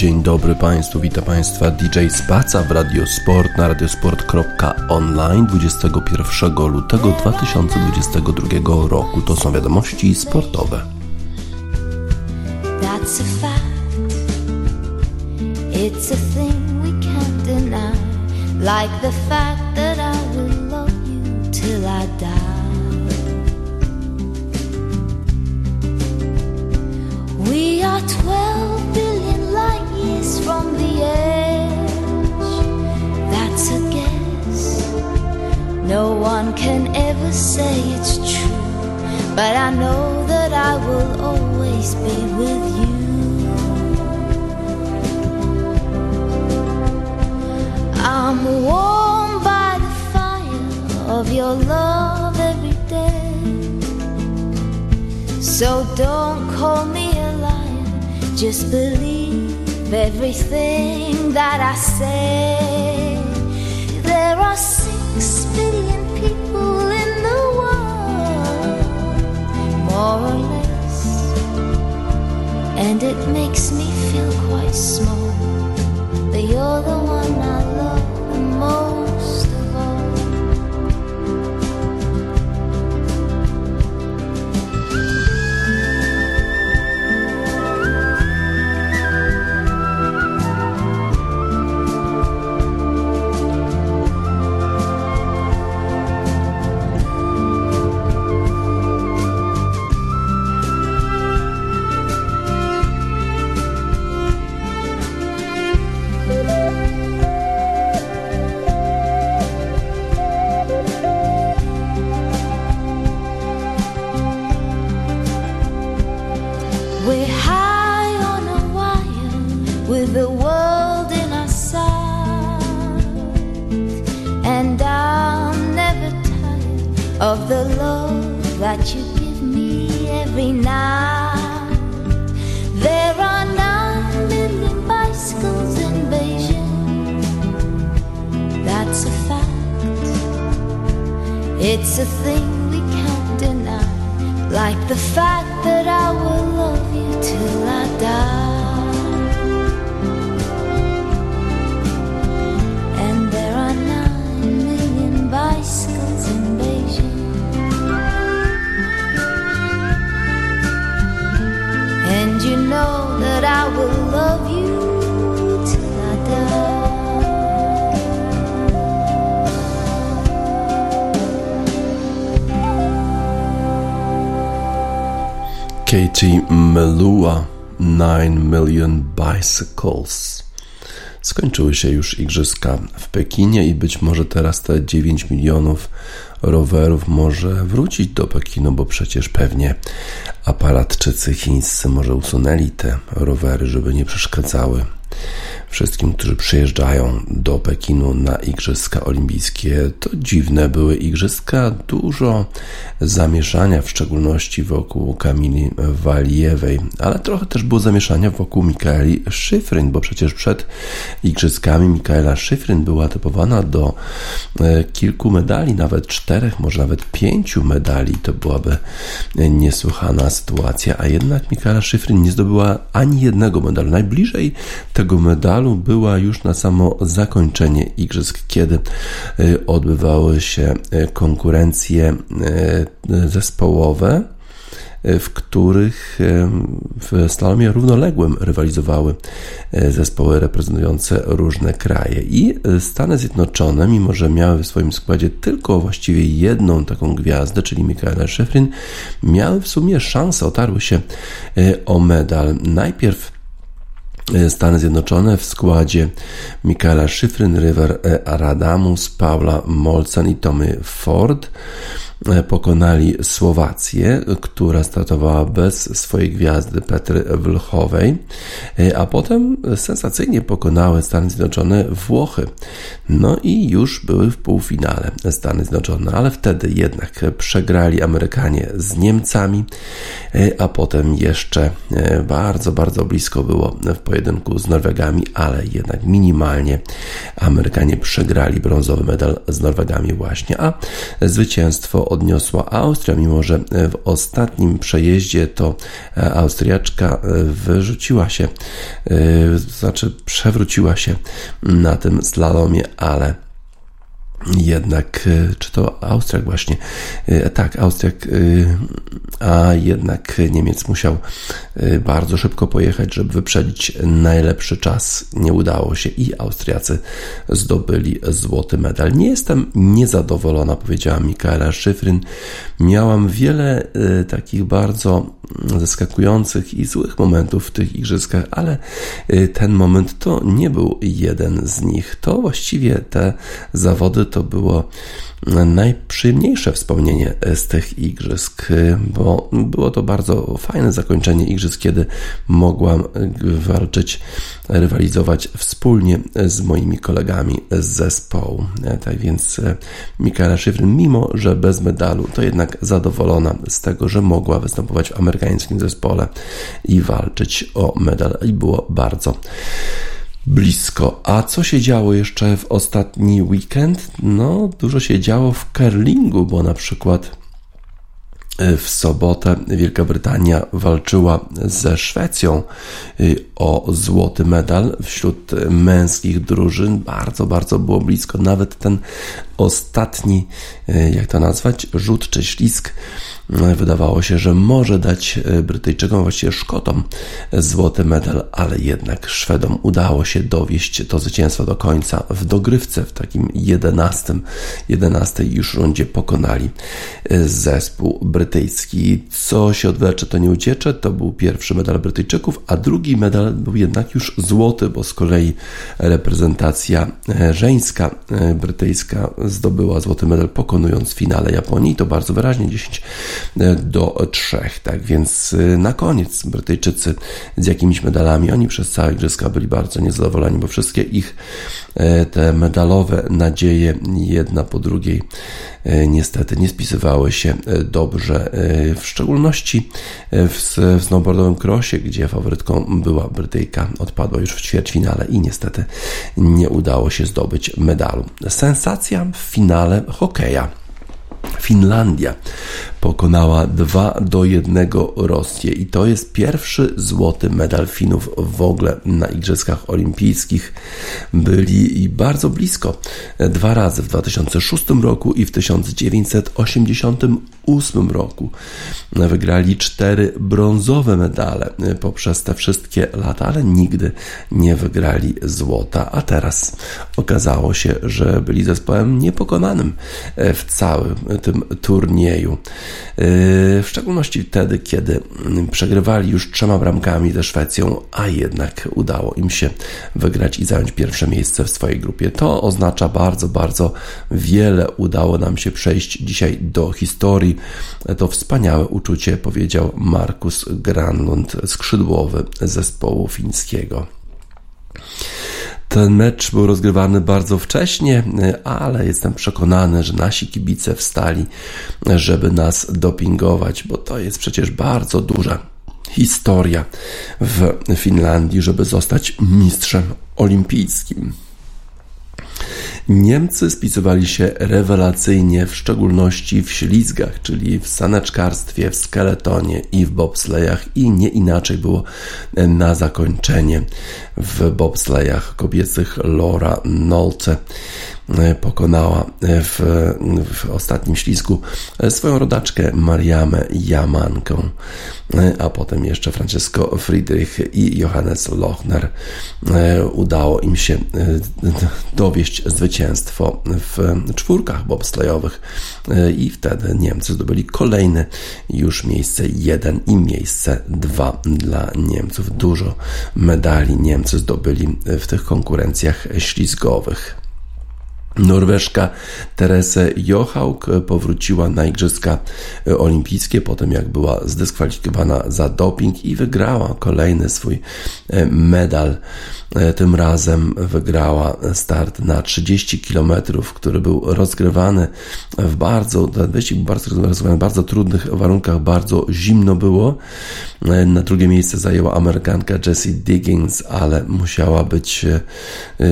Dzień dobry Państwu, witam Państwa DJ Spaca w Radiosport na radiosport.online 21 lutego 2022 roku. To są wiadomości sportowe. That's a fact. It's a thing we can't deny. Like the fact that I will love you till I die. We are 12 billion light years from the edge. That's a guess. No one can ever say it's true. But I know that I will always be with you. I'm warmed by the fire of your love every day. So don't call me a liar, just believe everything that I say. There are six billion people in the world, more or less, and it makes me feel quite small. But you're the one I Bicycles. Skończyły się już igrzyska w Pekinie i być może teraz te 9 milionów rowerów może wrócić do Pekinu, bo przecież pewnie aparatczycy chińscy może usunęli te rowery, żeby nie przeszkadzały wszystkim, którzy przyjeżdżają do Pekinu na Igrzyska Olimpijskie. To dziwne były igrzyska, dużo zamieszania, w szczególności wokół Kamili Walijewej, ale trochę też było zamieszania wokół Mikaeli Szyfryn, bo przecież przed Igrzyskami Mikaela Szyfryn była typowana do e, kilku medali, nawet czterech, może nawet pięciu medali. To byłaby niesłychana sytuacja, a jednak Mikaela Szyfryn nie zdobyła ani jednego medalu. Najbliżej tego medalu była już na samo zakończenie igrzysk, kiedy odbywały się konkurencje zespołowe w których w slalomie równoległym rywalizowały zespoły reprezentujące różne kraje. I Stany Zjednoczone, mimo że miały w swoim składzie tylko właściwie jedną taką gwiazdę, czyli Michaela Schifrin, miały w sumie szansę, otarły się o medal. Najpierw Stany Zjednoczone w składzie Michaela Szyfryn, River Radamus, Paula Molcan i Tommy Ford pokonali Słowację, która startowała bez swojej gwiazdy Petry Wlchowej, a potem sensacyjnie pokonały Stany Zjednoczone Włochy. No i już były w półfinale Stany Zjednoczone, ale wtedy jednak przegrali Amerykanie z Niemcami, a potem jeszcze bardzo, bardzo blisko było w pojedynku z Norwegami, ale jednak minimalnie Amerykanie przegrali brązowy medal z Norwegami właśnie, a zwycięstwo odniosła Austria, mimo że w ostatnim przejeździe to Austriaczka wyrzuciła się, znaczy przewróciła się na tym slalomie, ale jednak, e, czy to Austriak właśnie, e, tak, Austriak, e, a jednak Niemiec musiał bardzo szybko pojechać, żeby wyprzedzić najlepszy czas. Nie udało się i Austriacy zdobyli złoty medal. Nie jestem niezadowolona, powiedziała Mikaela Szyfryn. Miałam wiele takich bardzo zaskakujących i złych momentów w tych igrzyskach, ale ten moment to nie był jeden z nich. To właściwie te zawody to było najprzyjemniejsze wspomnienie z tych igrzysk, bo było to bardzo fajne zakończenie igrzysk, kiedy mogłam walczyć, rywalizować wspólnie z moimi kolegami z zespołu. Tak więc Mikaela Schifrin, mimo że bez medalu, to jednak zadowolona z tego, że mogła występować w amerykańskim zespole i walczyć o medal i było bardzo blisko. A co się działo jeszcze w ostatni weekend? No, dużo się działo w curlingu, bo na przykład e, w sobotę Wielka Brytania walczyła ze Szwecją e, o złoty medal wśród męskich drużyn. Bardzo, bardzo było blisko. Nawet ten ostatni, e, jak to nazwać, rzut czy ślisk wydawało się, że może dać e, Brytyjczykom, właściwie Szkotom złoty medal, ale jednak Szwedom udało się dowieść to zwycięstwo do końca w dogrywce, w takim 11, 11 już rundzie pokonali e, zespół brytyjski. Co się odwlecze, to nie uciecze. To był pierwszy medal Brytyjczyków, a drugi medal był jednak już złoty, bo z kolei reprezentacja e, żeńska brytyjska zdobyła złoty medal pokonując w finale Japonii. To bardzo wyraźnie 10 do trzech. Tak więc y, na koniec Brytyjczycy z jakimiś medalami, oni przez całe igrzyska byli bardzo niezadowoleni, bo wszystkie ich e, te medalowe nadzieje jedna po drugiej e, niestety nie spisywały się e, dobrze, w szczególności w, snowboardowym crossie, gdzie faworytką była Brytyjka, odpadła już w ćwierćfinale i niestety nie udało się zdobyć medalu. Sensacja w finale hokeja. Finlandia pokonała 2 do 1 Rosję i to jest pierwszy złoty medal Finów w ogóle na Igrzyskach Olimpijskich. Byli bardzo blisko dwa razy w 2006 roku i w 1988 roku. Wygrali cztery brązowe medale poprzez te wszystkie lata, ale nigdy nie wygrali złota, a teraz okazało się, że byli zespołem niepokonanym w całym tym turnieju. W szczególności wtedy, kiedy przegrywali już trzema bramkami ze Szwecją, a jednak udało im się wygrać i zająć pierwsze miejsce w swojej grupie. To oznacza bardzo, bardzo wiele. Udało nam się przejść dzisiaj do historii. To wspaniałe uczucie, powiedział Markus Granlund, skrzydłowy zespołu fińskiego. Ten mecz był rozgrywany bardzo wcześnie, ale jestem przekonany, że nasi kibice wstali, żeby nas dopingować, bo to jest przecież bardzo duża historia w Finlandii, żeby zostać mistrzem olimpijskim. Niemcy spisywali się rewelacyjnie, w szczególności w ślizgach, czyli w saneczkarstwie, w skeletonie i w bobslejach. I nie inaczej było na zakończenie w bobslejach kobiecych. Laura Nolte E, pokonała e, w, w ostatnim ślizgu e, swoją rodaczkę Mariamę Jamankę, a potem jeszcze Francesco Friedrich i Johannes Lochner. Udało im się dowieść zwycięstwo w czwórkach bobslejowych i wtedy Niemcy zdobyli kolejne już miejsce jeden i miejsce dwa dla Niemców. Dużo medali Niemcy zdobyli w tych konkurencjach ślizgowych. Norweszka Terese Johaug powróciła na Igrzyska Olimpijskie potem jak była zdyskwalifikowana za doping i wygrała kolejny swój e, medal. E, tym razem wygrała start na 30 km, który był rozgrywany w bardzo, był bardzo rozgrywany w bardzo trudnych warunkach, bardzo zimno było. E, na drugie miejsce zajęła Amerykanka Jessie Diggins, ale musiała być,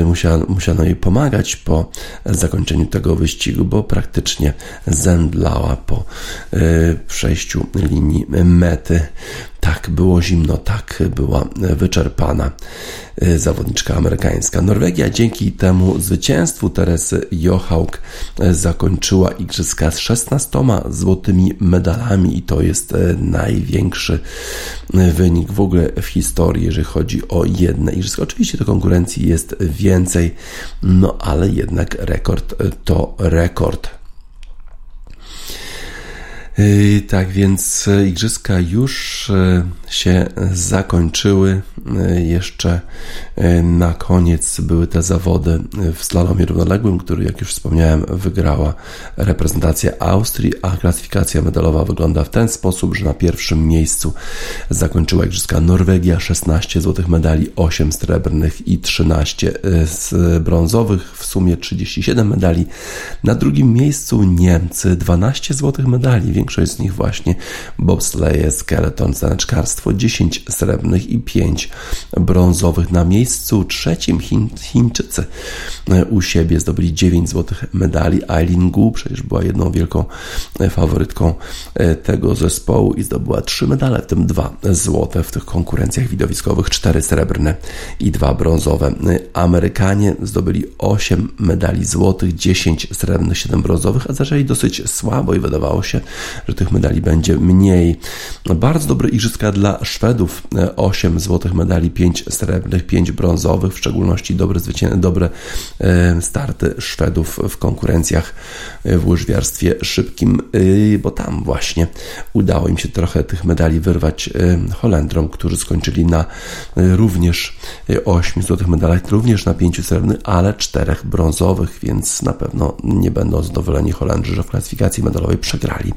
musiała, musiano jej pomagać po zakończeniu tego wyścigu, bo praktycznie zemdlała po przejściu linii mety. Tak, było zimno, tak, była wyczerpana y, zawodniczka amerykańska. Norwegia dzięki temu zwycięstwu Teresy Johaug y, zakończyła igrzyska z 16 złotymi medalami i to jest y, największy wynik w ogóle w historii, jeżeli chodzi o jedne igrzyska. Oczywiście to konkurencji jest więcej, no ale jednak rekord to rekord. Yy, tak więc e, igrzyska już e, się zakończyły. Jeszcze na koniec były te zawody w slalomie równoległym, który, jak już wspomniałem, wygrała reprezentacja Austrii, a klasyfikacja medalowa wygląda w ten sposób, że na pierwszym miejscu zakończyła igrzyska Norwegia, 16 złotych medali, 8 srebrnych i 13 z brązowych, w sumie 37 medali. Na drugim miejscu Niemcy, 12 złotych medali, większość z nich właśnie bobsleje, skeleton, zaneczkarstwo, 10 srebrnych i 5 brązowych. Na miejscu trzecim Chiń, Chińczycy e, u siebie zdobyli 9 złotych medali. Eileen Gu przecież była jedną wielką e, faworytką e, tego zespołu i zdobyła 3 medale, w tym 2 złote w tych konkurencjach widowiskowych, 4 srebrne i 2 brązowe. Amerykanie zdobyli 8 medali złotych, 10 srebrnych, 7 brązowych, a zaczęli dosyć słabo i wydawało się, że tych medali będzie mniej. Bardzo dobre igrzyska dla Szwedów. 8 złotych medali, 5 srebrnych, 5 brązowych, w szczególności dobre, dobre e, starty Szwedów w konkurencjach e, w łyżwiarstwie szybkim, e, bo tam właśnie udało im się trochę tych medali wyrwać Holendrom, którzy skończyli na również 8 złotych medalach, również na 5 srebrnych, ale 4 brązowych, więc na pewno nie będą zadowoleni Holendrzy, że w klasyfikacji medalowej przegrali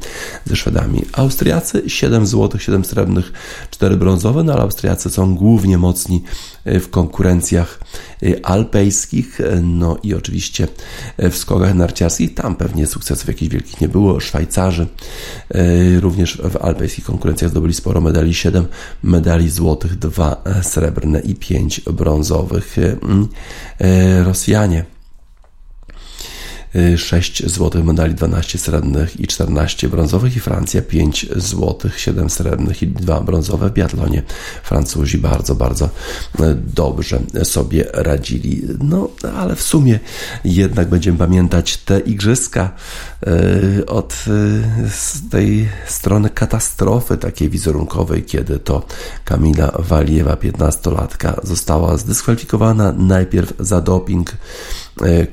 ze Szwedami. Austriacy 7 złotych, 7 srebrnych, 4 brązowe, no ale Austriacy są głównie mocni e, w konkurencjach e, alpejskich, e, no i oczywiście w skokach narciarskich. Tam pewnie sukcesów jakichś wielkich nie było. Szwajcarzy również w alpejskich konkurencjach zdobyli sporo medali, 7 medali złotych, 2 srebrne i 5 brązowych. Mm, Rosjanie 6 złotych medali, 12 srebrnych i 14 brązowych i Francja 5 złotych, 7 srebrnych i 2 brązowe w biatlonie. Francuzi bardzo, bardzo e, dobrze sobie radzili. No, ale w sumie jednak będziemy pamiętać te igrzyska e, od e, tej strony katastrofy takiej wizerunkowej, kiedy to Kamila Waliewa, 15-latka, została zdyskwalifikowana najpierw za doping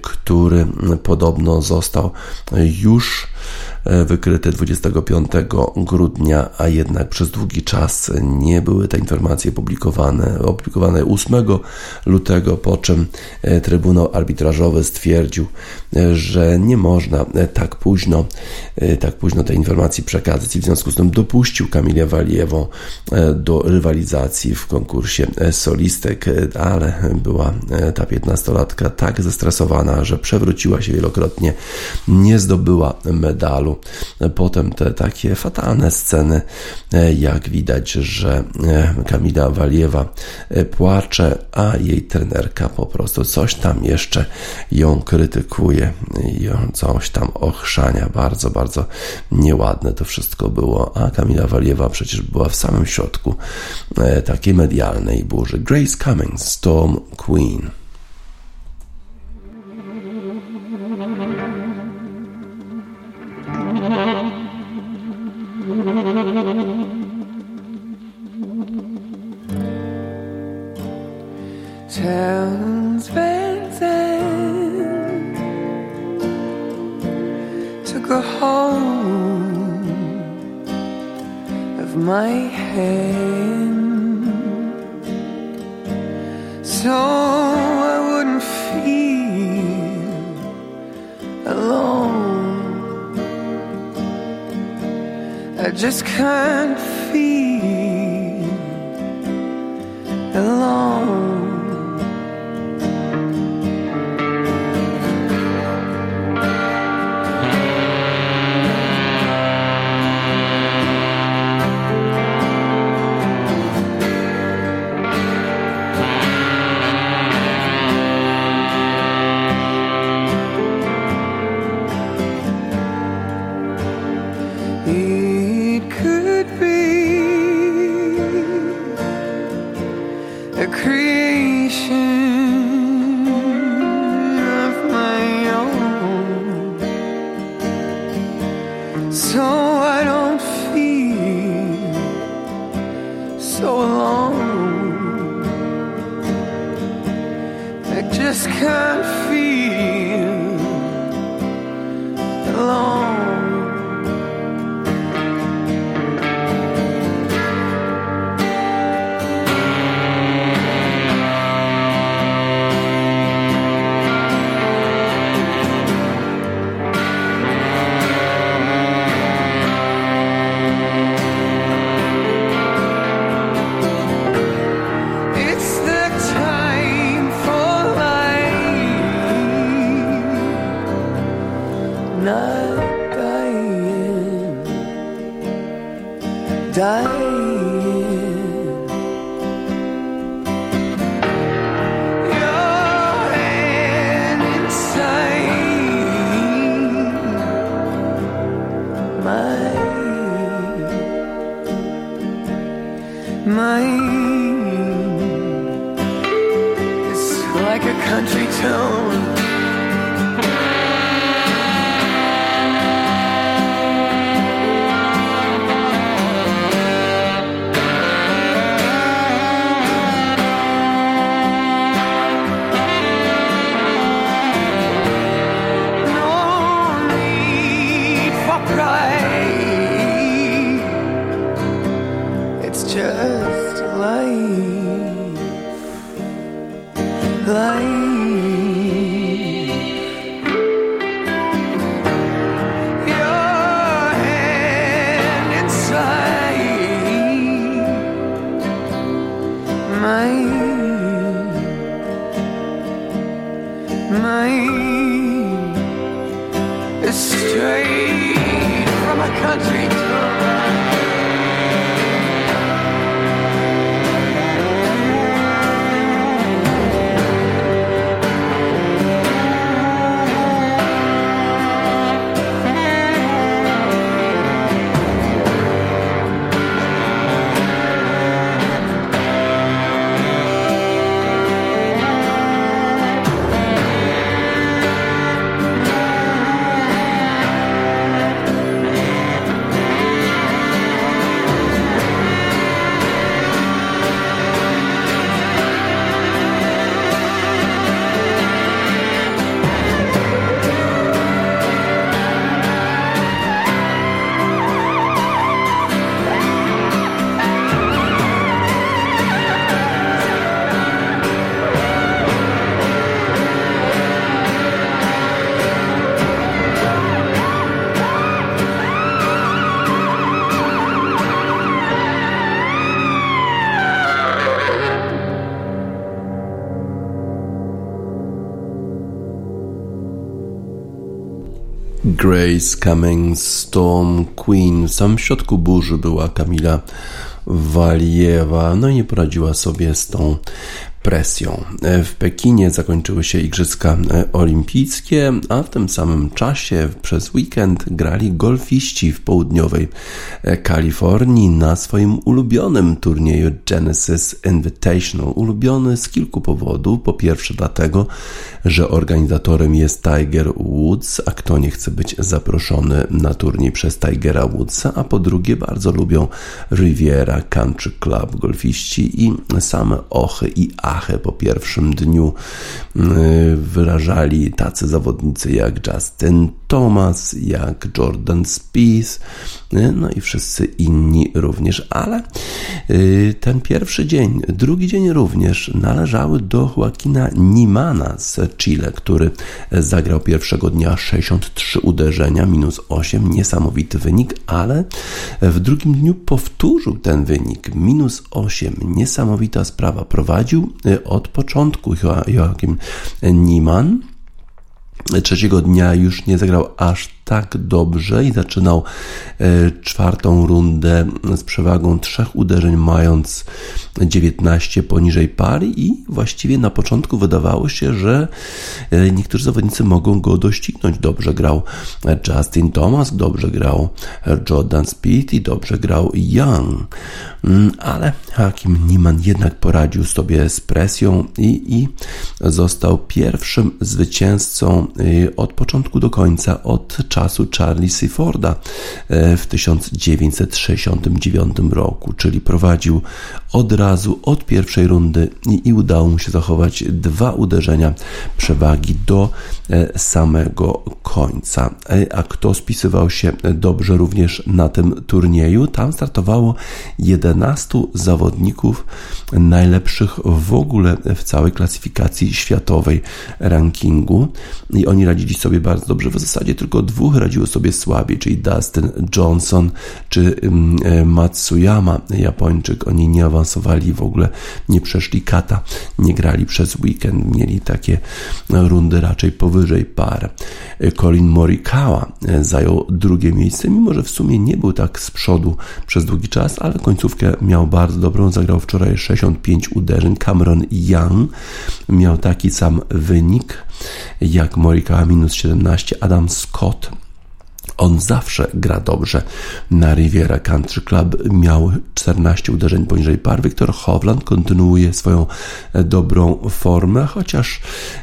który podobno został już wykryte 25 grudnia, a jednak przez długi czas nie były te informacje publikowane. Opublikowane 8 lutego, po czym e, Trybunał Arbitrażowy stwierdził, e, że nie można tak późno, tak późno tej informacji przekazać i w związku z tym dopuścił Kamilę Waliewą do rywalizacji w konkursie solistek, ale była ta 15-latka tak zestresowana, że przewróciła się wielokrotnie, nie zdobyła medalu. Potem te takie fatalne sceny, e, jak widać, że e, Kamila Waliewa e, płacze, a jej trenerka po prostu coś tam jeszcze ją krytykuje, ją coś tam ochrzania. Bardzo, bardzo nieładne to wszystko było, a Kamila Waliewa przecież była w samym środku takiej medialnej burzy. Grace Cummings, Storm Queen. Towns took a hold of my hand so I wouldn't feel alone. I just can't the creation of my own. So I don't feel so alone. I just can't feel. Grace Cummings Storm Queen. W samym środku burzy była Kamila Waliewa, no i nie poradziła sobie z tą presją. E, w Pekinie zakończyły się Igrzyska e, Olimpijskie, a w tym samym czasie przez weekend grali golfiści w południowej Kalifornii na swoim ulubionym turnieju Genesis Invitational. Ulubiony z kilku powodów. Po pierwsze dlatego, że organizatorem jest Tiger Woods, a kto nie chce być zaproszony na turniej przez Tigera Woodsa, a po drugie bardzo lubią Riviera Country Club golfiści i same ochy i achę po pierwszym dniu y, wyrażali tacy zawodnicy jak Justin Thomas, jak Jordan Spieth, y, no i wszyscy inni również, ale y, ten pierwszy dzień, drugi dzień również należały do Joaquina Nimana z Chile, który zagrał pierwszego dnia 63 uderzenia, minus 8, niesamowity wynik, ale w drugim dniu powtórzył ten wynik, minus 8, niesamowita sprawa, prowadził od początku Joachim Niemann. Trzeciego dnia już nie zagrał aż tak dobrze i zaczynał e, czwartą rundę z przewagą trzech uderzeń, mając 19 poniżej pary i właściwie na początku wydawało się, że e, niektórzy zawodnicy mogą go doścignąć. Dobrze grał Justin Thomas, dobrze grał Jordan Speed i dobrze grał Young, mm, ale Hakim Niemann jednak poradził sobie z presją i, i został pierwszym zwycięzcą e, od początku do końca, od czasu Charlie Seyforda e, w 1969 roku, czyli prowadził od razu od pierwszej rundy i, i udało mu się zachować dwa uderzenia przewagi do e, samego końca. E, a kto spisywał się dobrze również na tym turnieju? Tam startowało 11 zawodników najlepszych w ogóle w całej klasyfikacji światowej rankingu i oni radzili sobie bardzo dobrze. W zasadzie tylko dwóch radziło sobie słabiej, czyli Dustin Johnson czy mm, e, Matsuyama, Japończyk. Oni nie awansowali w ogóle, nie przeszli kata, nie grali przez weekend, mieli takie rundy raczej powyżej par. Colin Morikawa e, zajął drugie miejsce, mimo że w sumie nie był tak z przodu przez długi czas, ale końcówkę miał bardzo dobrą. Zagrał wczoraj 65 uderzeń. Cameron Young miał taki sam wynik jak Morikawa minus 17. Adam Scott on zawsze gra dobrze. Na Riviera Country Club miał 14 uderzeń poniżej par. Viktor Hovland kontynuuje swoją e, dobrą formę, chociaż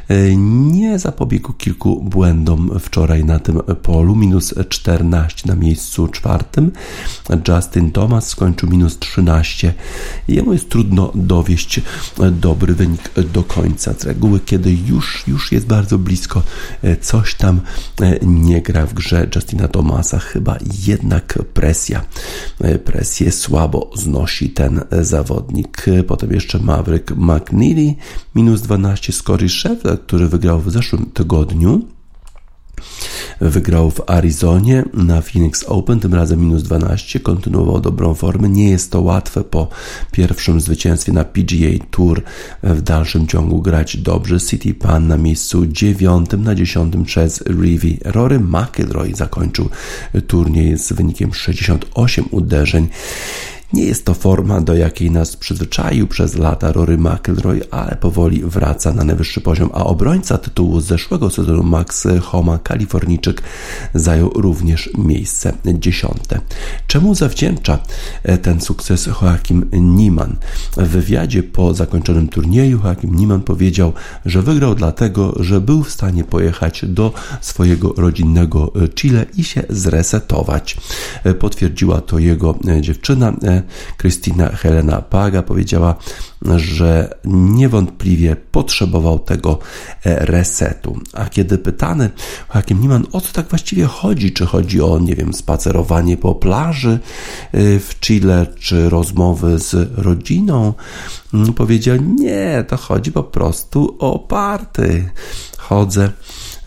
e, nie zapobiegł kilku błędom wczoraj na tym polu. Minus 14 na miejscu czwartym. Justin Thomas skończył minus 13. Jemu jest trudno dowieść e, dobry wynik do końca. Z reguły, kiedy już, już jest bardzo blisko, coś tam nie gra w grze Justina Tomasa chyba jednak presja. Presję słabo znosi ten zawodnik. Potem jeszcze Maverick McNeely, minus 12 Scotty Scheffler, który wygrał w zeszłym tygodniu. Wygrał w Arizonie na Phoenix Open, tym razem minus 12, kontynuował dobrą formę. Nie jest to łatwe po pierwszym zwycięstwie na PGA Tour w dalszym ciągu grać dobrze. City Pan na miejscu dziewiątym, na dziesiątym przez Rivi. Rory McIlroy zakończył turniej z wynikiem 68 uderzeń. Nie jest to forma, do jakiej nas przyzwyczaił przez lata Rory McIlroy, ale powoli wraca na najwyższy poziom, a obrońca tytułu z zeszłego sezonu Max Homa, Kalifornijczyk, zajął również miejsce dziesiąte. Czemu zawdzięcza e, ten sukces Joachim Niemann? W wywiadzie po zakończonym turnieju Joachim Niemann powiedział, że wygrał dlatego, że był w stanie pojechać do swojego rodzinnego Chile i się zresetować. E, potwierdziła to jego e, Krystyna Helena Paga powiedziała, że niewątpliwie potrzebował tego e, resetu. A kiedy pytany Hakim Niemann o co tak właściwie chodzi, czy chodzi o, nie wiem, spacerowanie po plaży e, w Chile, czy rozmowy z rodziną, mm, powiedział, nie, to chodzi po prostu o party. Chodzę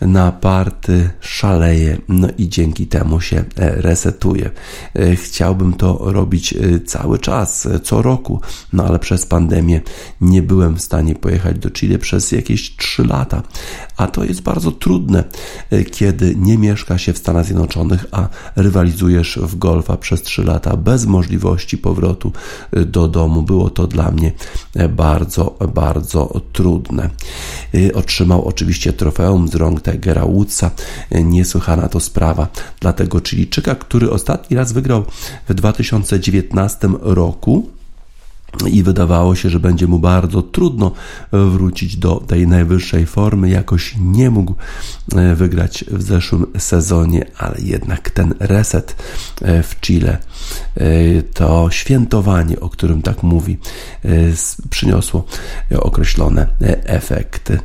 na party szaleje, no i dzięki temu się e, resetuje. E, chciałbym to robić e, cały czas, co roku, no ale przez pandemię nie byłem w stanie pojechać do Chile przez jakieś 3 lata, a to jest bardzo trudne, kiedy nie mieszka się w Stanach Zjednoczonych, a rywalizujesz w golfa przez 3 lata bez możliwości powrotu do domu. Było to dla mnie bardzo, bardzo trudne. Otrzymał oczywiście trofeum z rąk Tigera Woodsa. Niesłychana to sprawa dla tego Chilijczyka, który ostatni raz wygrał w 2019 roku i wydawało się, że będzie mu bardzo trudno wrócić do tej najwyższej formy. Jakoś nie mógł e, wygrać w zeszłym sezonie, ale jednak ten reset e, w Chile, e, to świętowanie, o którym tak mówi, przyniosło określone efekty.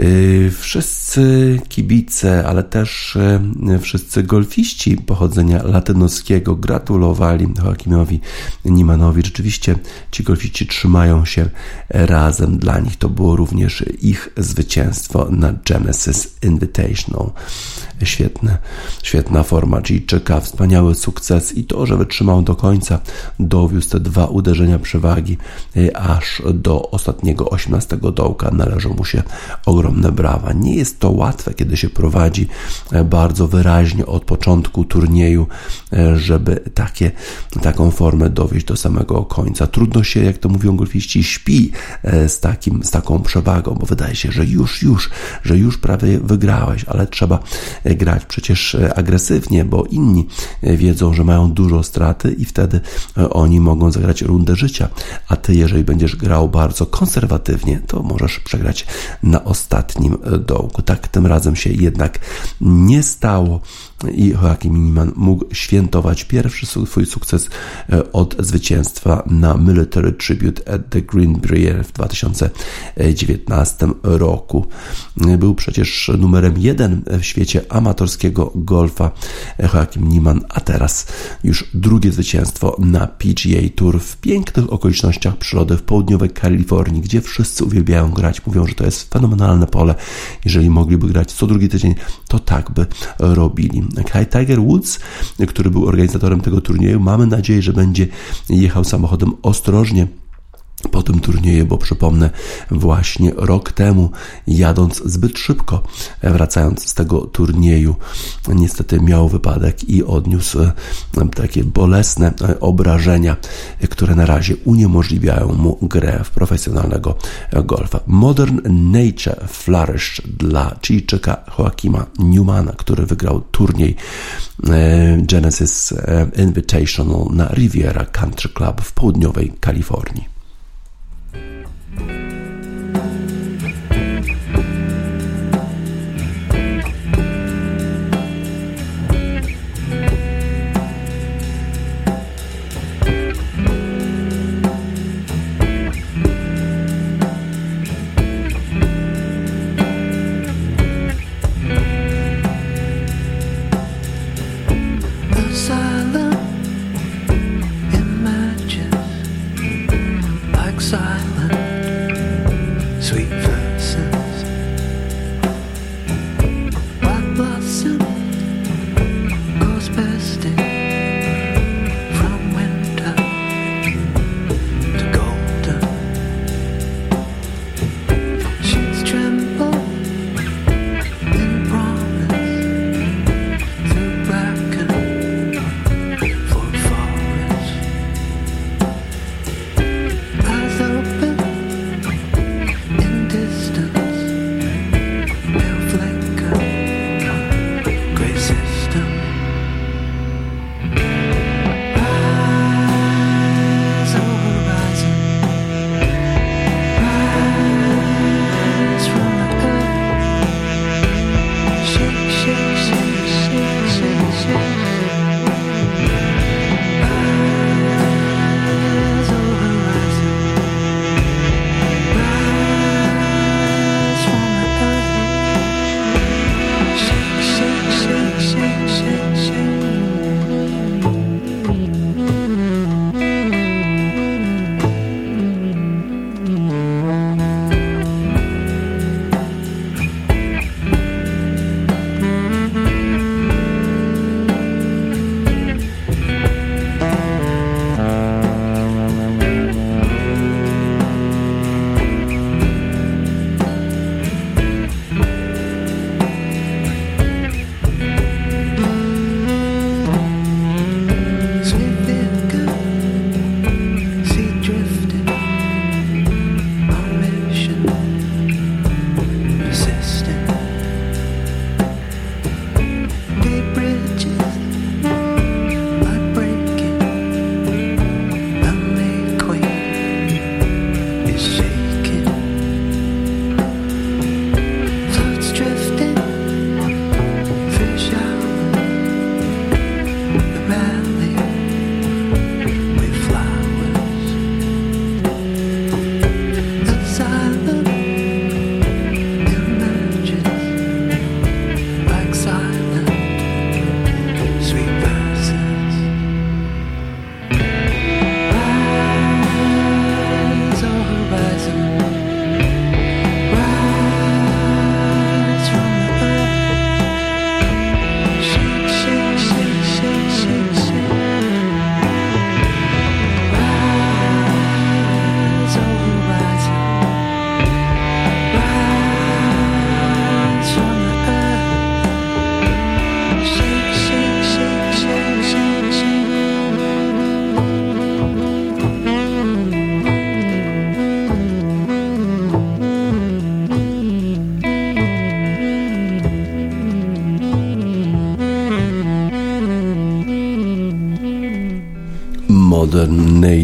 Y, wszyscy kibice, ale też y, wszyscy golfiści pochodzenia latynoskiego gratulowali Joachimowi Nimanowi. Rzeczywiście ci golfiści trzymają się razem. Dla nich to było również ich zwycięstwo na Genesis Invitational. Świetne, świetna forma Gijczyka, wspaniały sukces i to, że wytrzymał do końca, dowiózł te dwa uderzenia przewagi y, aż do ostatniego 18 dołka. Należą mu się ogromne brawa. Nie jest to łatwe, kiedy się prowadzi e, bardzo wyraźnie od początku turnieju, e, żeby takie, taką formę dowieść do samego końca. Trudno się, jak to mówią golfiści, śpi e, z, takim, z taką przewagą, bo wydaje się, że już, już, że już prawie wygrałeś, ale trzeba grać przecież agresywnie, bo inni wiedzą, że mają dużo straty i wtedy oni mogą zagrać rundę życia, a ty, jeżeli będziesz grał bardzo konserwatywnie, to możesz przegrać na ostatnim ostatnim dołku. Tak tym razem się jednak nie stało i Joachim Miniman mógł świętować pierwszy swój sukces e, od zwycięstwa na Military Tribute at the Green Brier w 2019 roku. Był przecież numerem jeden w świecie amatorskiego golfa Joachim Niemann, a teraz już drugie zwycięstwo na PGA Tour w pięknych okolicznościach przyrody w południowej Kalifornii, gdzie wszyscy uwielbiają grać. Mówią, że to jest fenomenalne pole. Jeżeli mogliby grać co drugi tydzień, to tak by robili. Tiger Woods, który był organizatorem tego turnieju, mamy nadzieję, że będzie jechał samochodem ostrożnie po tym turnieju, bo przypomnę, właśnie rok temu, jadąc zbyt szybko, wracając z tego turnieju, niestety miał wypadek i odniósł e, takie bolesne e, obrażenia, które na razie uniemożliwiają mu grę w profesjonalnego golfa. Modern Nature Flourish dla Chiczyka Joaquima Newmana, który wygrał turniej e, Genesis Invitational na Riviera Country Club w południowej Kalifornii. Modern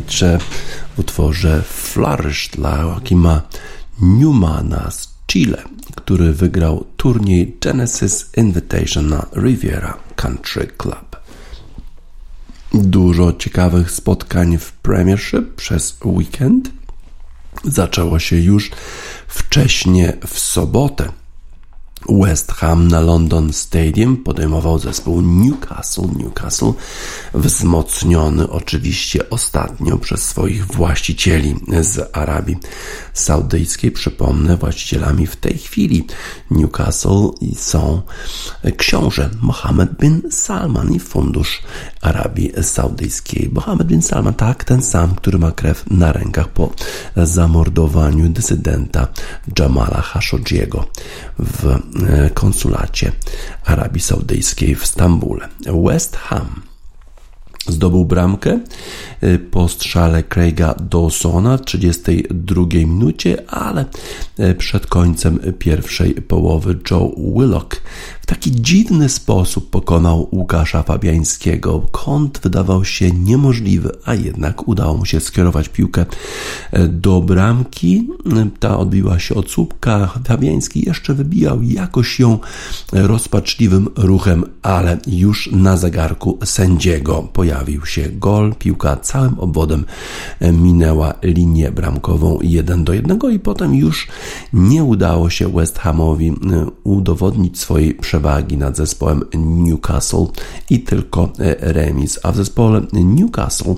W utworze Flourish dla Joachima Newmana z Chile, który wygrał turniej Genesis Invitation na Riviera Country Club. Dużo ciekawych spotkań w Premiership przez weekend. Zaczęło się już wcześnie w sobotę. West Ham na London Stadium podejmował zespół Newcastle. Newcastle wzmocniony oczywiście ostatnio przez swoich właścicieli z Arabii Saudyjskiej. Przypomnę, właścicielami w tej chwili Newcastle są książę Mohammed bin Salman i fundusz Arabii Saudyjskiej. Mohammed bin Salman, tak, ten sam, który ma krew na rękach po zamordowaniu dysydenta Jamala Khashoggiego w konsulacie Arabii Saudyjskiej w Stambule. West Ham Zdobył bramkę y, po strzale Craiga Dawsona w 32 minucie, ale y, przed końcem pierwszej połowy Joe Willock taki dziwny sposób pokonał Łukasza Fabiańskiego. Kąt wydawał się niemożliwy, a jednak udało mu się skierować piłkę y, do bramki. Ta odbiła się od słupka. Fabiański jeszcze wybijał jakoś ją rozpaczliwym ruchem, ale już na zegarku sędziego pojawił pojawił się gol. Piłka całym obwodem e, minęła linię bramkową 1 do 1 i potem już nie udało się West Hamowi e, udowodnić swojej przewagi nad zespołem Newcastle i tylko e, remis. A w zespole Newcastle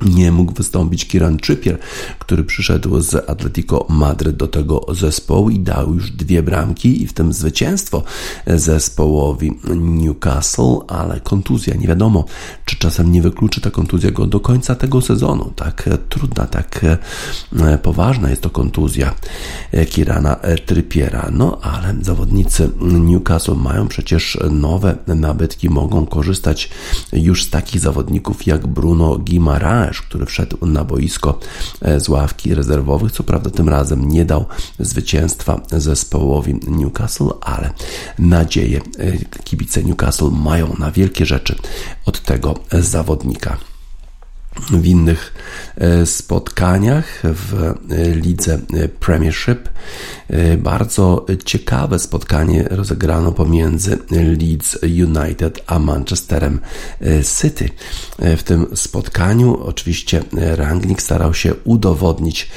nie mógł wystąpić Kieran Trippier, który przyszedł z Atletico Madryt do tego zespołu i dał już dwie bramki i w tym zwycięstwo zespołowi Newcastle, ale kontuzja, nie wiadomo, czy czasem nie wykluczy ta kontuzja go do końca tego sezonu. Tak trudna, tak e, poważna jest to kontuzja Kirana Trippiera. No ale zawodnicy Newcastle mają przecież nowe nabytki, mogą korzystać już z takich zawodników jak Bruno Guimaraes, który wszedł na boisko e, z ławki rezerwowych. Co prawda tym razem nie dał zwycięstwa zespołowi Newcastle, ale nadzieje e, kibice Newcastle mają na wielkie rzeczy od tego zawodnika w innych e, spotkaniach w e, lidze e, Premiership. Bardzo ciekawe spotkanie rozegrano pomiędzy Leeds United a Manchesterem City. W tym spotkaniu oczywiście Rangnick starał się udowodnić,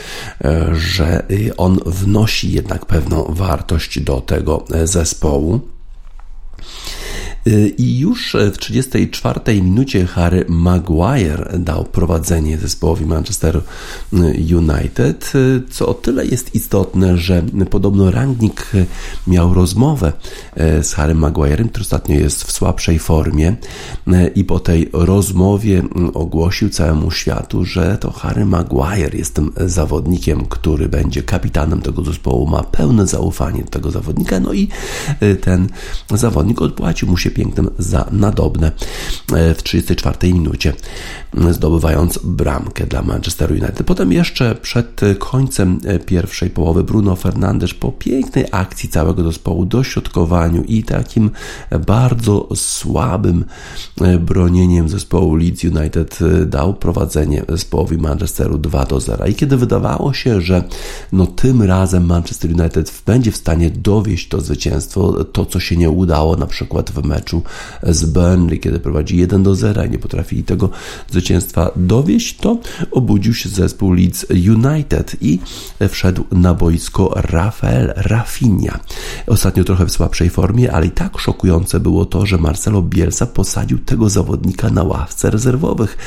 że on wnosi jednak pewną wartość do tego zespołu. Y, I już w 34 minucie Harry Maguire dał prowadzenie zespołowi Manchester United, y, co o tyle jest istotne, że podobno Rangnick miał rozmowę y, z Harry Maguirem, który ostatnio jest w słabszej formie i po tej rozmowie ogłosił całemu światu, że to Harry Maguire jest tym zawodnikiem, który będzie kapitanem tego zespołu, ma pełne zaufanie do tego zawodnika, no i ten zawodnik odpłacił mu się pięknym za nadobne e, w 34 minucie, zdobywając bramkę dla Manchester United. Potem jeszcze przed końcem e, pierwszej połowy Bruno Fernandes po pięknej akcji całego zespołu, dośrodkowaniu i takim bardzo słabym e, bronieniem zespołu Leeds United dał prowadzenie zespołowi Manchesteru 2 do 0. I kiedy wydawało się, że no tym razem Manchester United będzie w stanie dowieść to zwycięstwo, to co się nie udało na przykład w meczu meczu z Burnley, kiedy prowadzi 1 do 0 i nie potrafili tego zwycięstwa dowieść, to obudził się zespół Leeds United i wszedł na boisko Rafael Rafinha. Ostatnio trochę w słabszej formie, ale i tak szokujące było to, że Marcelo Bielsa posadził tego zawodnika na ławce rezerwowych,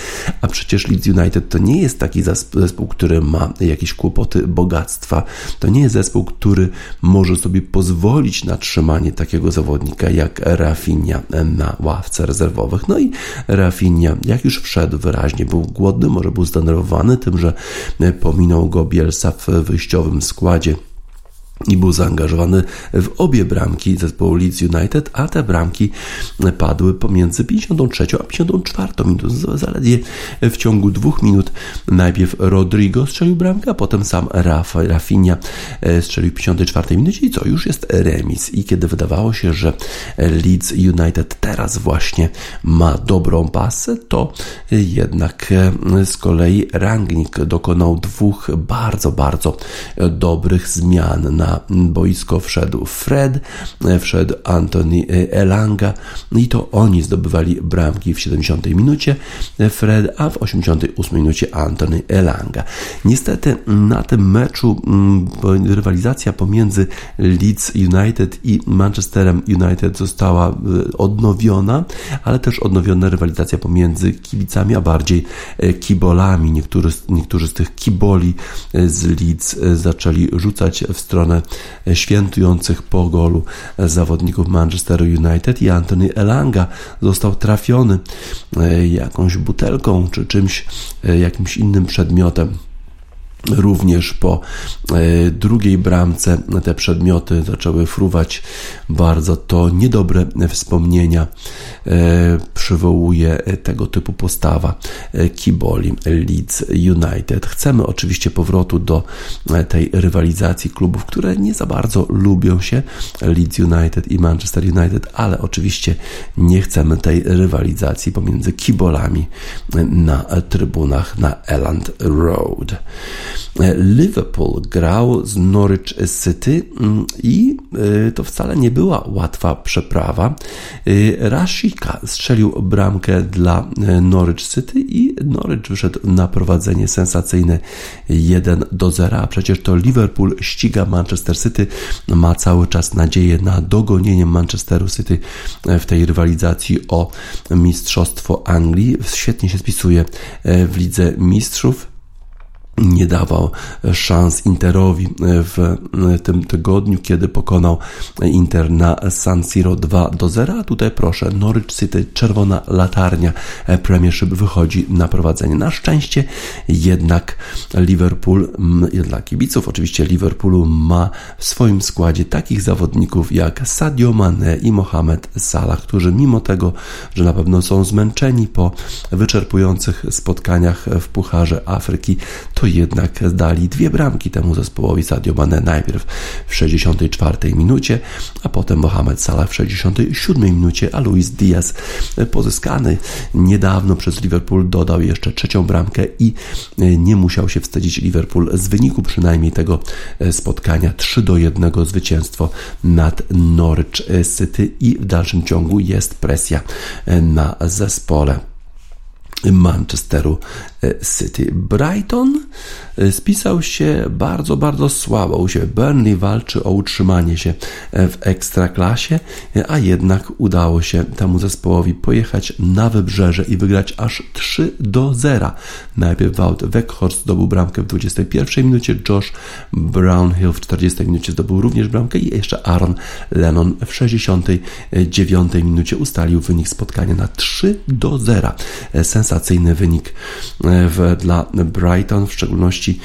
a przecież Leeds United to nie jest taki zespół, który ma jakieś kłopoty bogactwa. To nie jest zespół, który może sobie pozwolić na trzymanie takiego zawodnika jak Rafinha na ławce rezerwowych. No i Rafinha, jak już wszedł wyraźnie, był głodny, może był zdenerwowany tym, że pominął go Bielsa w wyjściowym składzie i był zaangażowany w obie bramki zespołu Leeds United, a te bramki padły pomiędzy 53 a 54 minutą. Zaledwie w ciągu dwóch minut najpierw Rodrigo strzelił bramkę, a potem sam Rafa, Rafinha e, strzelił w 54 minucie i co? Już jest remis. I kiedy wydawało się, że Leeds United teraz właśnie ma dobrą pasę, to jednak e, z kolei Rangnick dokonał dwóch bardzo, bardzo dobrych zmian na boisko wszedł Fred, wszedł Anthony Elanga i to oni zdobywali bramki w 70 minucie Fred, a w 88 minucie Anthony Elanga. Niestety na tym meczu mm, rywalizacja pomiędzy Leeds United i Manchesterem United została y, odnowiona, ale też odnowiona rywalizacja pomiędzy kibicami, a bardziej e, kibolami. Niektórzy, niektórzy z tych kiboli e, z Leeds e, zaczęli rzucać w stronę świętujących po golu zawodników Manchesteru United i Anthony Elanga został trafiony jakąś butelką czy czymś, jakimś innym przedmiotem. Również po e, drugiej bramce te przedmioty zaczęły fruwać bardzo. To niedobre wspomnienia e, przywołuje tego typu postawa e, Kiboli Leeds United. Chcemy oczywiście powrotu do tej rywalizacji klubów, które nie za bardzo lubią się, Leeds United i Manchester United, ale oczywiście nie chcemy tej rywalizacji pomiędzy Kibolami na trybunach na Elland Road. Liverpool grał z Norwich City mm, i y, to wcale nie była łatwa przeprawa. Y, Rashika strzelił bramkę dla Norwich City i Norwich wyszedł na prowadzenie sensacyjne 1 do 0, a przecież to Liverpool ściga Manchester City, ma cały czas nadzieję na dogonienie Manchesteru City w tej rywalizacji o Mistrzostwo Anglii. Świetnie się spisuje w Lidze Mistrzów nie dawał szans Interowi w tym tygodniu, kiedy pokonał Inter na San Siro 2 do 0. A tutaj proszę, Norwich City, czerwona latarnia Premiership wychodzi na prowadzenie. Na szczęście jednak Liverpool, dla kibiców oczywiście Liverpoolu ma w swoim składzie takich zawodników jak Sadio Mane i Mohamed Salah, którzy mimo tego, że na pewno są zmęczeni po wyczerpujących spotkaniach w Pucharze Afryki, to jednak dali dwie bramki temu zespołowi Sadio Mane najpierw w 64 minucie, a potem Mohamed Salah w 67 minucie, a Luis Diaz pozyskany niedawno przez Liverpool dodał jeszcze trzecią bramkę i nie musiał się wstydzić Liverpool z wyniku przynajmniej tego spotkania 3 do 1 zwycięstwo nad Norwich City i w dalszym ciągu jest presja na zespole. Manchesteru e, City. Brighton e, spisał się bardzo, bardzo słabo u siebie. Burnley walczy o utrzymanie się e, w ekstraklasie, a jednak udało się temu zespołowi pojechać na wybrzeże i wygrać aż 3 do 0. Najpierw Wout Weghorst zdobył bramkę w 21 minucie, Josh Brownhill w 40 minucie zdobył również bramkę i jeszcze Aaron Lennon w 69 minucie ustalił wynik spotkania na 3 do 0. Sens sensacyjny wynik e, w, dla Brighton, w szczególności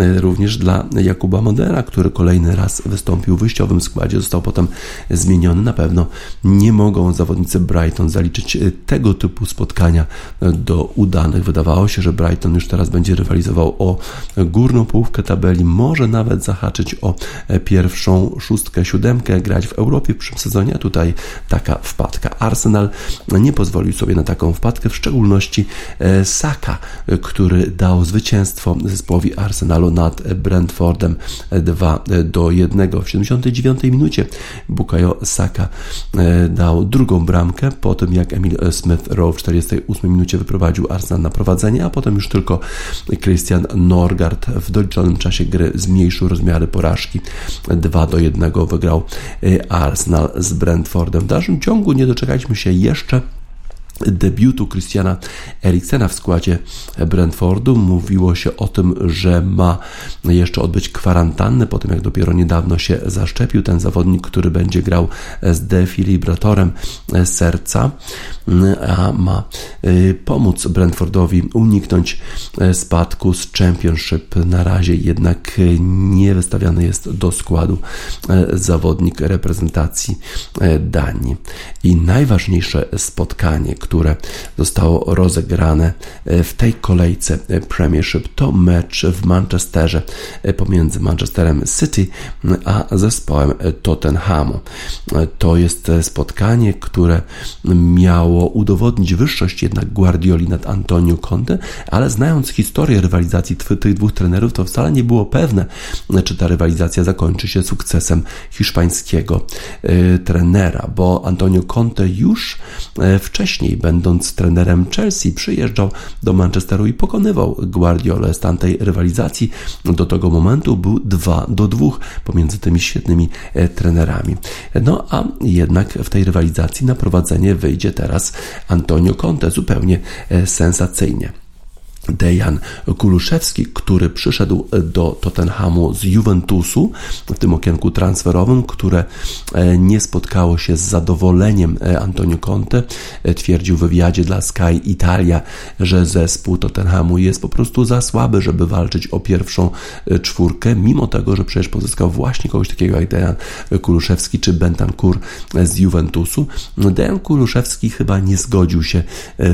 e, również dla Jakuba Modera, który kolejny raz wystąpił w wyjściowym składzie, został potem zmieniony. Na pewno nie mogą zawodnicy Brighton zaliczyć e, tego typu spotkania do udanych. Wydawało się, że Brighton już teraz będzie rywalizował o górną połówkę tabeli, może nawet zahaczyć o pierwszą szóstkę, siódemkę, grać w Europie w przyszłym sezonie. Tutaj taka wpadka. Arsenal nie pozwolił sobie na taką wpadkę, w szczególności E, Saka, który dał zwycięstwo zespołowi Arsenalu nad Brentfordem 2 do 1 w 79 minucie. Bukayo Saka e, dał drugą bramkę po tym jak Emil Smith Rowe w 48 minucie wyprowadził Arsenal na prowadzenie, a potem już tylko Christian Norgard w doliczonym czasie gry zmniejszył rozmiary porażki 2 do 1 wygrał e, Arsenal z Brentfordem. W dalszym ciągu nie doczekaliśmy się jeszcze debiutu Christiana Eriksena w składzie Brentfordu. Mówiło się o tym, że ma jeszcze odbyć kwarantannę, po tym jak dopiero niedawno się zaszczepił ten zawodnik, który będzie grał z defilibratorem serca, a ma y, pomóc Brentfordowi uniknąć spadku z Championship. Na razie jednak nie wystawiany jest do składu zawodnik reprezentacji Danii. I najważniejsze spotkanie, zostało rozegrane w tej kolejce Premiership, to mecz w Manchesterze pomiędzy Manchesterem City a zespołem Tottenhamu. To jest spotkanie, które miało udowodnić wyższość jednak Guardioli nad Antonio Conte, ale znając historię rywalizacji tych dwóch trenerów, to wcale nie było pewne, czy ta rywalizacja zakończy się sukcesem hiszpańskiego trenera, bo Antonio Conte już wcześniej, będąc trenerem Chelsea, przyjeżdżał do Manchesteru i pokonywał Guardiolę z tamtej rywalizacji. Do tego momentu był 2 do 2 pomiędzy tymi świetnymi y, trenerami. No a jednak w tej rywalizacji na prowadzenie wyjdzie teraz Antonio Conte zupełnie sensacyjnie. Dejan Kuluszewski, który przyszedł do Tottenhamu z Juventusu w tym okienku transferowym, które e, nie spotkało się z zadowoleniem e, Antonio Conte. E, twierdził w wywiadzie dla Sky Italia, że zespół Tottenhamu jest po prostu za słaby, żeby walczyć o pierwszą czwórkę, mimo tego, że przecież pozyskał właśnie kogoś takiego jak Dejan Kuluszewski czy Bentancur z Juventusu. Dejan Kuluszewski chyba nie zgodził się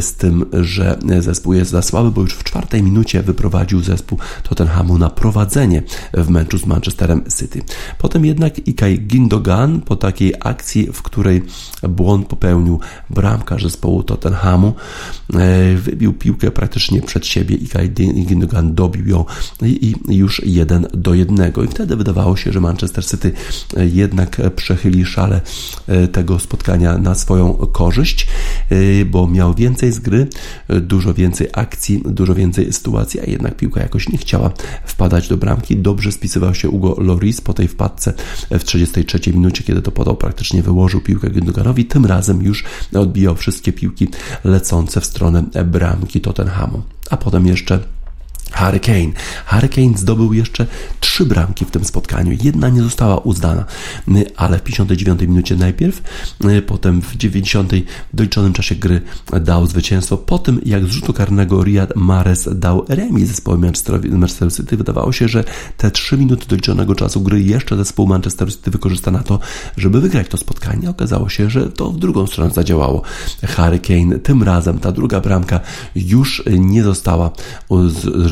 z tym, że zespół jest za słaby, bo już w czwartej minucie wyprowadził zespół Tottenhamu na prowadzenie w meczu z Manchesterem City. Potem jednak Ikay Gindogan po takiej akcji, w której błąd popełnił bramkarz zespołu Tottenhamu, e, wybił piłkę praktycznie przed siebie. Ikay Gindogan dobił ją i już jeden do jednego. I wtedy wydawało się, że Manchester City jednak przechyli szale e, tego spotkania na swoją korzyść, e, bo miał więcej z gry, dużo więcej akcji, dużo więcej sytuacji, a jednak piłka jakoś nie chciała wpadać do bramki. Dobrze spisywał się Ugo Loris po tej wpadce w 33 minucie, kiedy to podał, praktycznie wyłożył piłkę Gündoganowi. Tym razem już odbijał wszystkie piłki lecące w stronę bramki Tottenhamu. A potem jeszcze Hurricane. Hurricane zdobył jeszcze trzy bramki w tym spotkaniu. Jedna nie została uznana, ale w 59 minucie najpierw, potem w 90 w doliczonym czasie gry dał zwycięstwo. Po tym, jak z rzutu karnego Riyad Mahrez dał remis zespołu Manchester City, wydawało się, że te trzy minuty doliczonego czasu gry jeszcze zespół Manchester City wykorzysta na to, żeby wygrać to spotkanie. Okazało się, że to w drugą stronę zadziałało. Harry tym razem ta druga bramka już nie została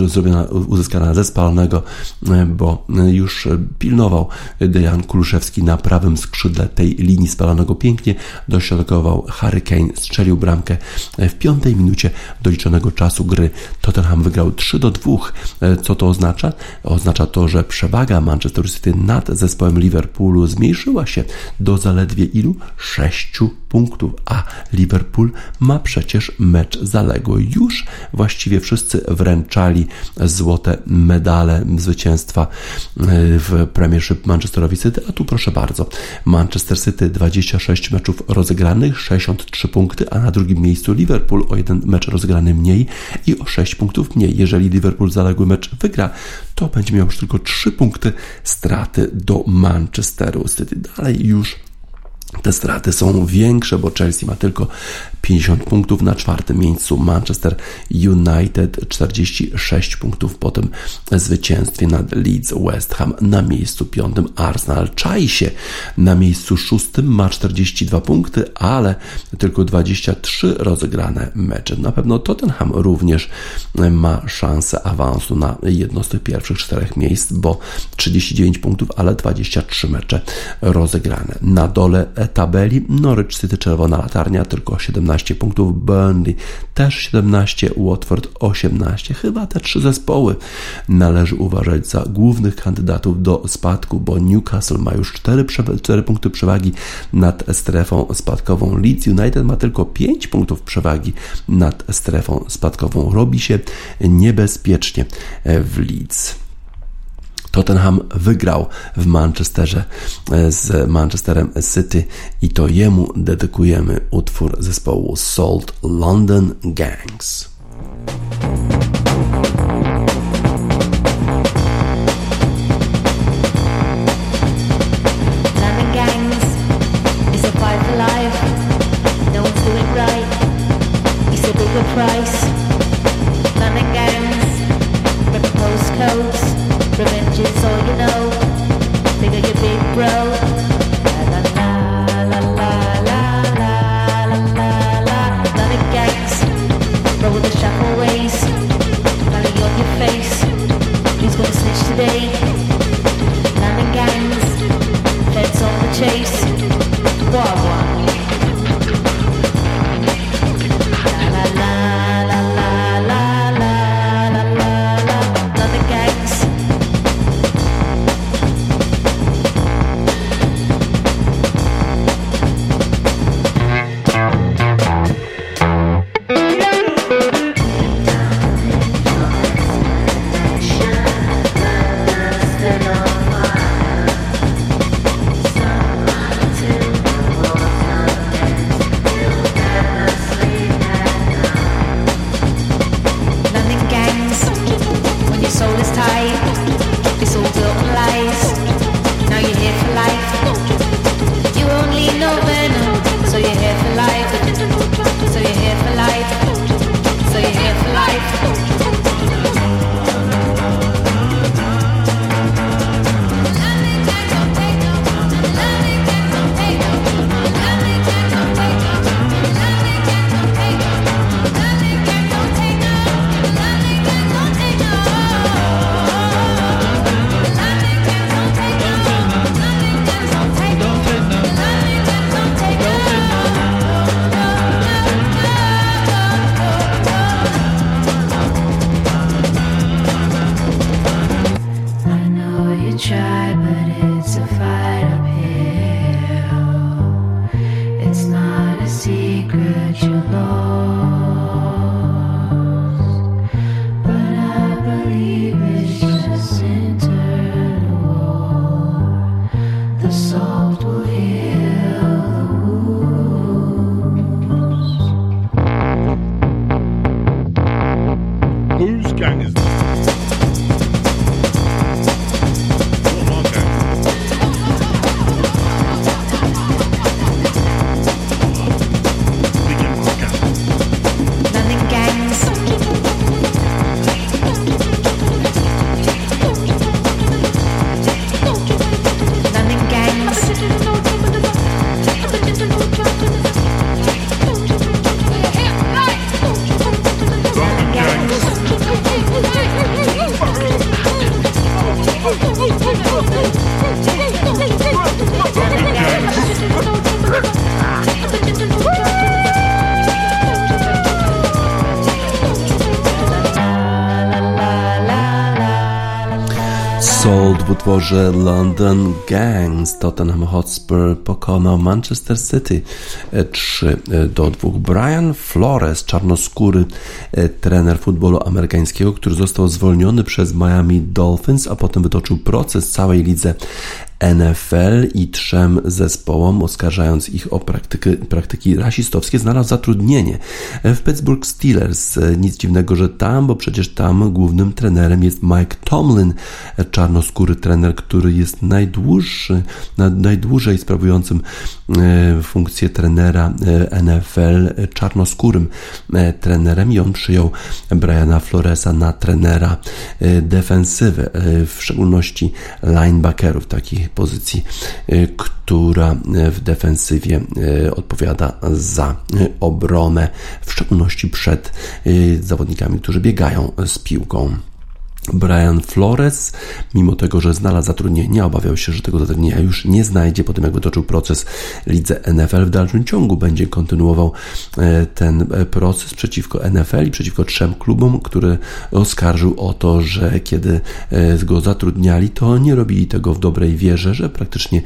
zrobiona, uzyskana ze spalonego, e, bo już pilnował Dejan Kuluszewski na prawym skrzydle tej linii spalonego pięknie, dośrodkował Hurricane, strzelił bramkę w piątej minucie doliczonego czasu gry. Tottenham wygrał 3 do 2. E, co to oznacza? Oznacza to, że przewaga Manchester City nad zespołem Liverpoolu zmniejszyła się do zaledwie ilu? 6 punktów, a Liverpool ma przecież mecz zaległy. Już właściwie wszyscy wręczali złote medale zwycięstwa e, w Premiership Manchesterowi City, a tu proszę bardzo, Manchester City 26 meczów rozegranych, 63 punkty, a na drugim miejscu Liverpool o jeden mecz rozegrany mniej i o 6 punktów mniej. Jeżeli Liverpool zaległy mecz wygra, to będzie miał już tylko 3 punkty straty do Manchesteru City. Dalej już te straty są większe, bo Chelsea ma tylko 50 punktów na czwartym miejscu, Manchester United 46 punktów po tym zwycięstwie nad Leeds West Ham na miejscu piątym, Arsenal czai się na miejscu szóstym, ma 42 punkty, ale tylko 23 rozegrane mecze. Na pewno Tottenham również ma szansę awansu na jedno z tych pierwszych czterech miejsc, bo 39 punktów, ale 23 mecze rozegrane. Na dole tabeli Norwich City czerwona latarnia, tylko 17 punktów, Burnley też 17, Watford 18. Chyba te trzy zespoły należy uważać za głównych kandydatów do spadku, bo Newcastle ma już 4, 4 punkty przewagi nad strefą spadkową. Leeds United ma tylko 5 punktów przewagi nad strefą spadkową. Robi się niebezpiecznie w Leeds. Tottenham wygrał w Manchesterze e, z Manchesterem City i to jemu dedykujemy utwór zespołu Salt London Gangs. Utworze London Gangs Tottenham Hotspur pokonał Manchester City 3 do 2. Brian Flores, czarnoskóry e, trener futbolu amerykańskiego, który został zwolniony przez Miami Dolphins, a potem wytoczył proces całej lidze NFL i trzem zespołom, oskarżając ich o praktyki, praktyki rasistowskie, znalazł zatrudnienie w Pittsburgh Steelers. Nic dziwnego, że tam, bo przecież tam głównym trenerem jest Mike Tomlin, czarnoskóry trener, który jest najdłuższy, najdłużej sprawującym e, funkcję trenera e, NFL czarnoskórym e, trenerem i on przyjął Briana Floresa na trenera defensywy, w szczególności linebackerów, takich pozycji, y, która y, w defensywie y, odpowiada za obronę, w szczególności przed zawodnikami, którzy biegają z piłką. Brian Flores, mimo tego, że znalazł zatrudnienie, obawiał się, że tego zatrudnienia już nie znajdzie po tym, jak wytoczył proces lidze NFL w dalszym ciągu. Będzie kontynuował e, ten e, proces przeciwko NFL i przeciwko trzem klubom, który oskarżył o to, że kiedy e, go zatrudniali, to nie robili tego w dobrej wierze, że praktycznie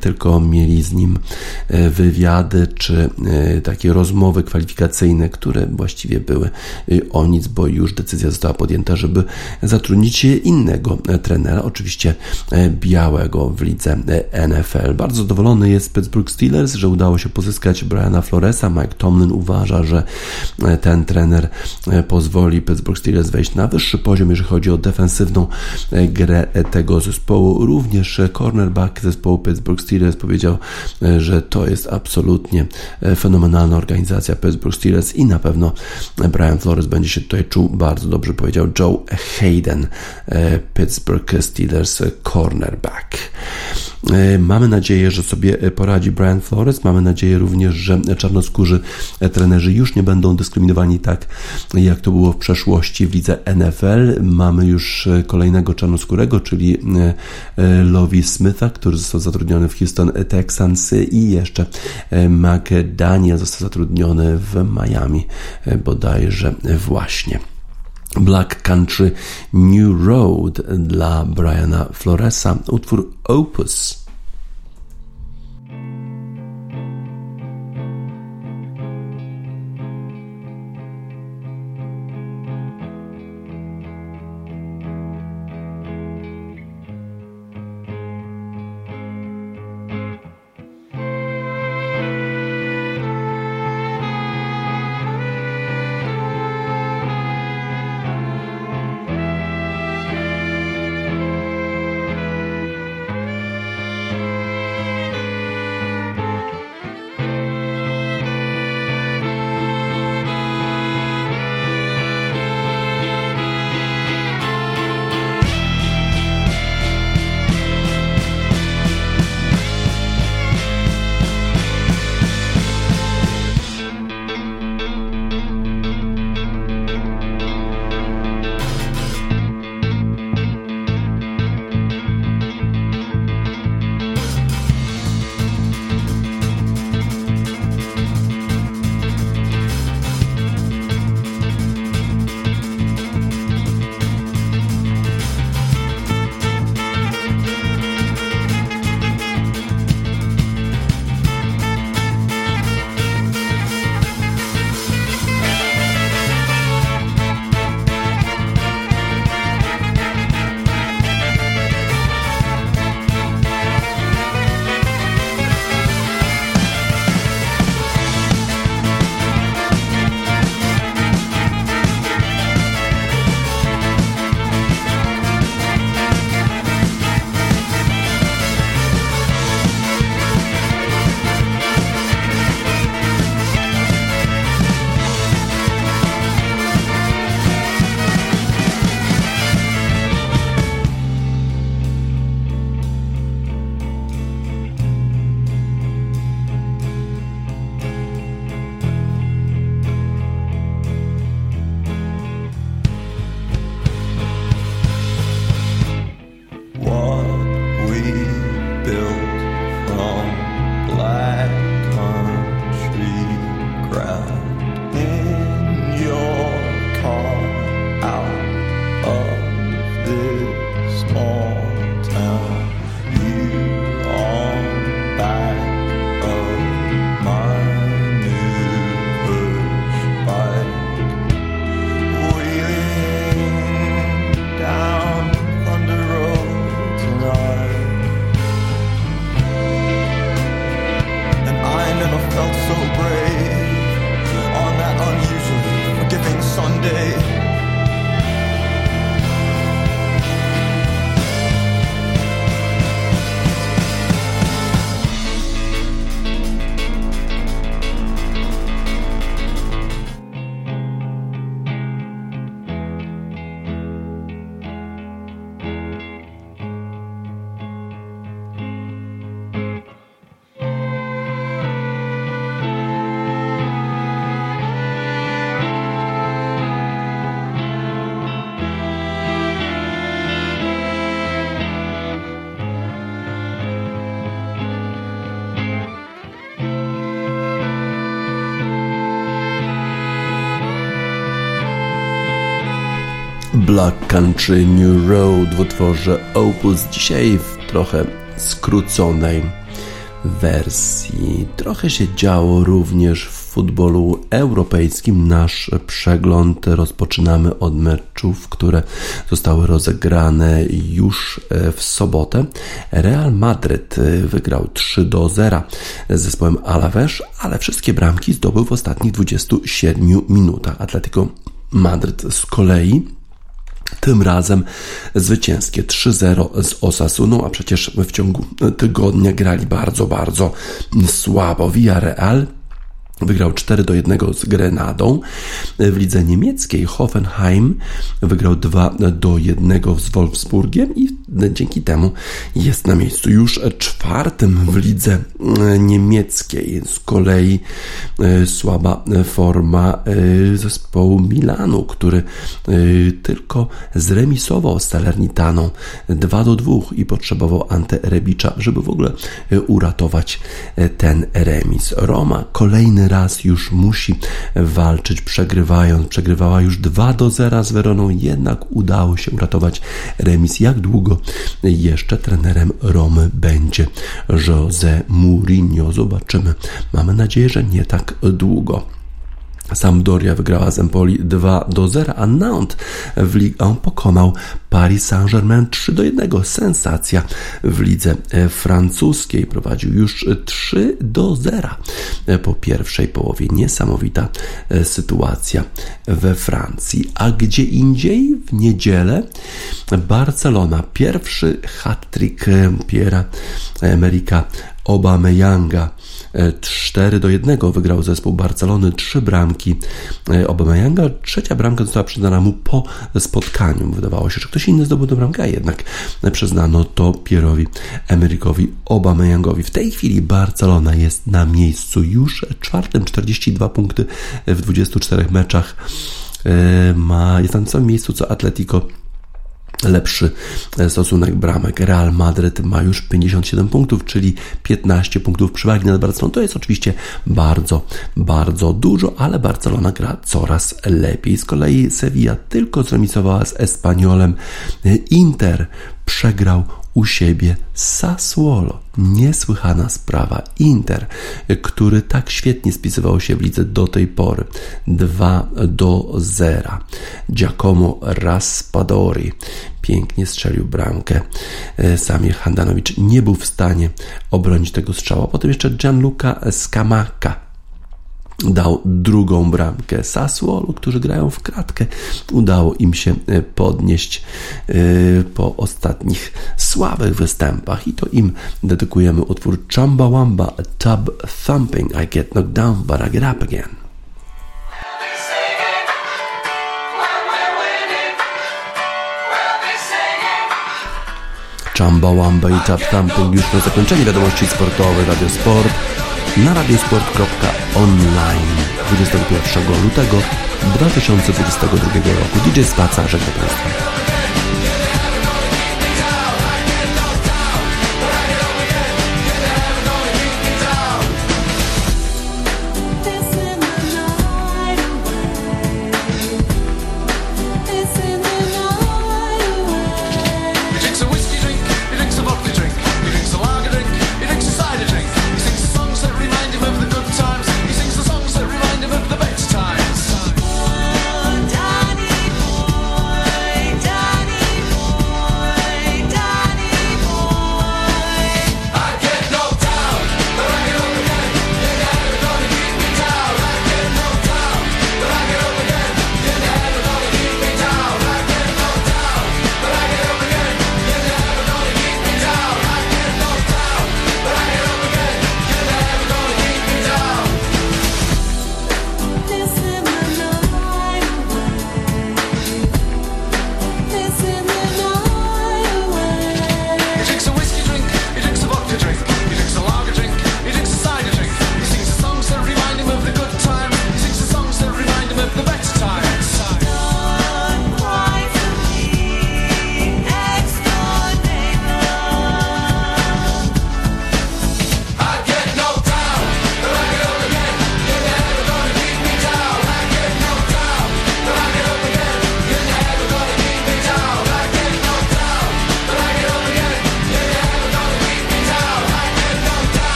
tylko mieli z nim wywiady czy takie rozmowy kwalifikacyjne, które właściwie były o nic, bo już decyzja została podjęta, żeby zatrudnić innego trenera, oczywiście e, białego w lidze e, NFL. Bardzo zadowolony jest Pittsburgh Steelers, że udało się pozyskać Briana Floresa. Mike Tomlin uważa, że e, ten trener pozwoli Pittsburgh Steelers wejść na wyższy poziom, jeżeli chodzi o defensywną grę tego zespołu. Również cornerback zespołu Pittsburgh Steelers powiedział, że to jest absolutnie fenomenalna organizacja Pittsburgh Steelers i na pewno Brian Flores będzie się tutaj czuł bardzo dobrze, powiedział Joe Hayden, e, Pittsburgh Steelers cornerback. E, mamy nadzieję, że sobie poradzi Brian Flores. Mamy nadzieję również, że czarnoskórzy trenerzy już nie będą dyskryminowani tak, jak to było w przeszłości w lidze NFL. Mamy już kolejnego czarnoskórego, czyli e, Lovi Smitha, który został zatrudniony w Houston Texans i jeszcze McDaniel został zatrudniony w Miami bodajże właśnie. Black Country New Road dla Briana Floresa, utwór Opus. Black Country New Road w utworze Opus. Dzisiaj w trochę skróconej wersji. Trochę się działo również w futbolu europejskim. Nasz przegląd rozpoczynamy od meczów, które zostały rozegrane już e, w sobotę. Real Madryt e, wygrał 3 do 0 z zespołem Alaves, ale wszystkie bramki zdobył w ostatnich 27 minutach. Atletico Madryt z kolei tym razem zwycięskie 3-0 z Osasuną, a przecież w ciągu tygodnia grali bardzo, bardzo słabo. Villarreal Wygrał 4 do 1 z Grenadą. W lidze niemieckiej Hoffenheim wygrał 2 do 1 z Wolfsburgiem i dzięki temu jest na miejscu już czwartym w lidze niemieckiej. Z kolei e, słaba forma e, zespołu Milanu, który e, tylko zremisował z Salernitaną 2 do 2 i potrzebował Ante Rebicza, żeby w ogóle uratować ten remis. Roma kolejny raz już musi walczyć, przegrywając. Przegrywała już 2 do 0 z Weroną, jednak udało się uratować remis. Jak długo jeszcze trenerem Romy będzie Jose Mourinho? Zobaczymy. Mamy nadzieję, że nie tak długo. Sampdoria wygrała z Empoli 2 do 0, a Nantes w Ligue pokonał Paris Saint-Germain 3 do 1. Sensacja w lidze francuskiej. Prowadził już 3 do 0 po pierwszej połowie. Niesamowita sytuacja we Francji. A gdzie indziej w niedzielę Barcelona. Pierwszy hat-trick Piera Emerika Obameyanga 4 e, do 1 wygrał zespół Barcelony, trzy bramki e, Obameyanga, trzecia bramka została przyznana mu po spotkaniu. Wydawało się, że ktoś inny zdobył tę bramkę, a jednak przyznano to Pierowi Emerykowi Obameyangowi. W tej chwili Barcelona jest na miejscu już czwartym, 42 punkty w 24 meczach. E, ma, jest na samym miejscu co Atletico lepszy e, stosunek bramek. Real Madryt ma już 57 punktów, czyli 15 punktów przewagi nad Barceloną. To jest oczywiście bardzo, bardzo dużo, ale Barcelona gra coraz lepiej. Z kolei Sevilla tylko zremisowała z Espaniolem. Inter przegrał u siebie Sassuolo. Niesłychana sprawa. Inter, który tak świetnie spisywał się w lidze do tej pory. 2 do 0. Giacomo Raspadori pięknie strzelił bramkę. E, Samir Handanowicz nie był w stanie obronić tego strzała. Potem jeszcze Gianluca Scamacca dał drugą bramkę Sassuolo, którzy grają w kratkę. Udało im się e, podnieść e, po ostatnich słabych występach i to im dedykujemy utwór Wamba, Tub Thumping. I get knocked down, but I get up again. Wamba i Tub Thumping już na zakończenie wiadomości sportowych Radio Sport na radiosport.online 21 lutego 2022 roku. DJ Spaca żegna Państwa.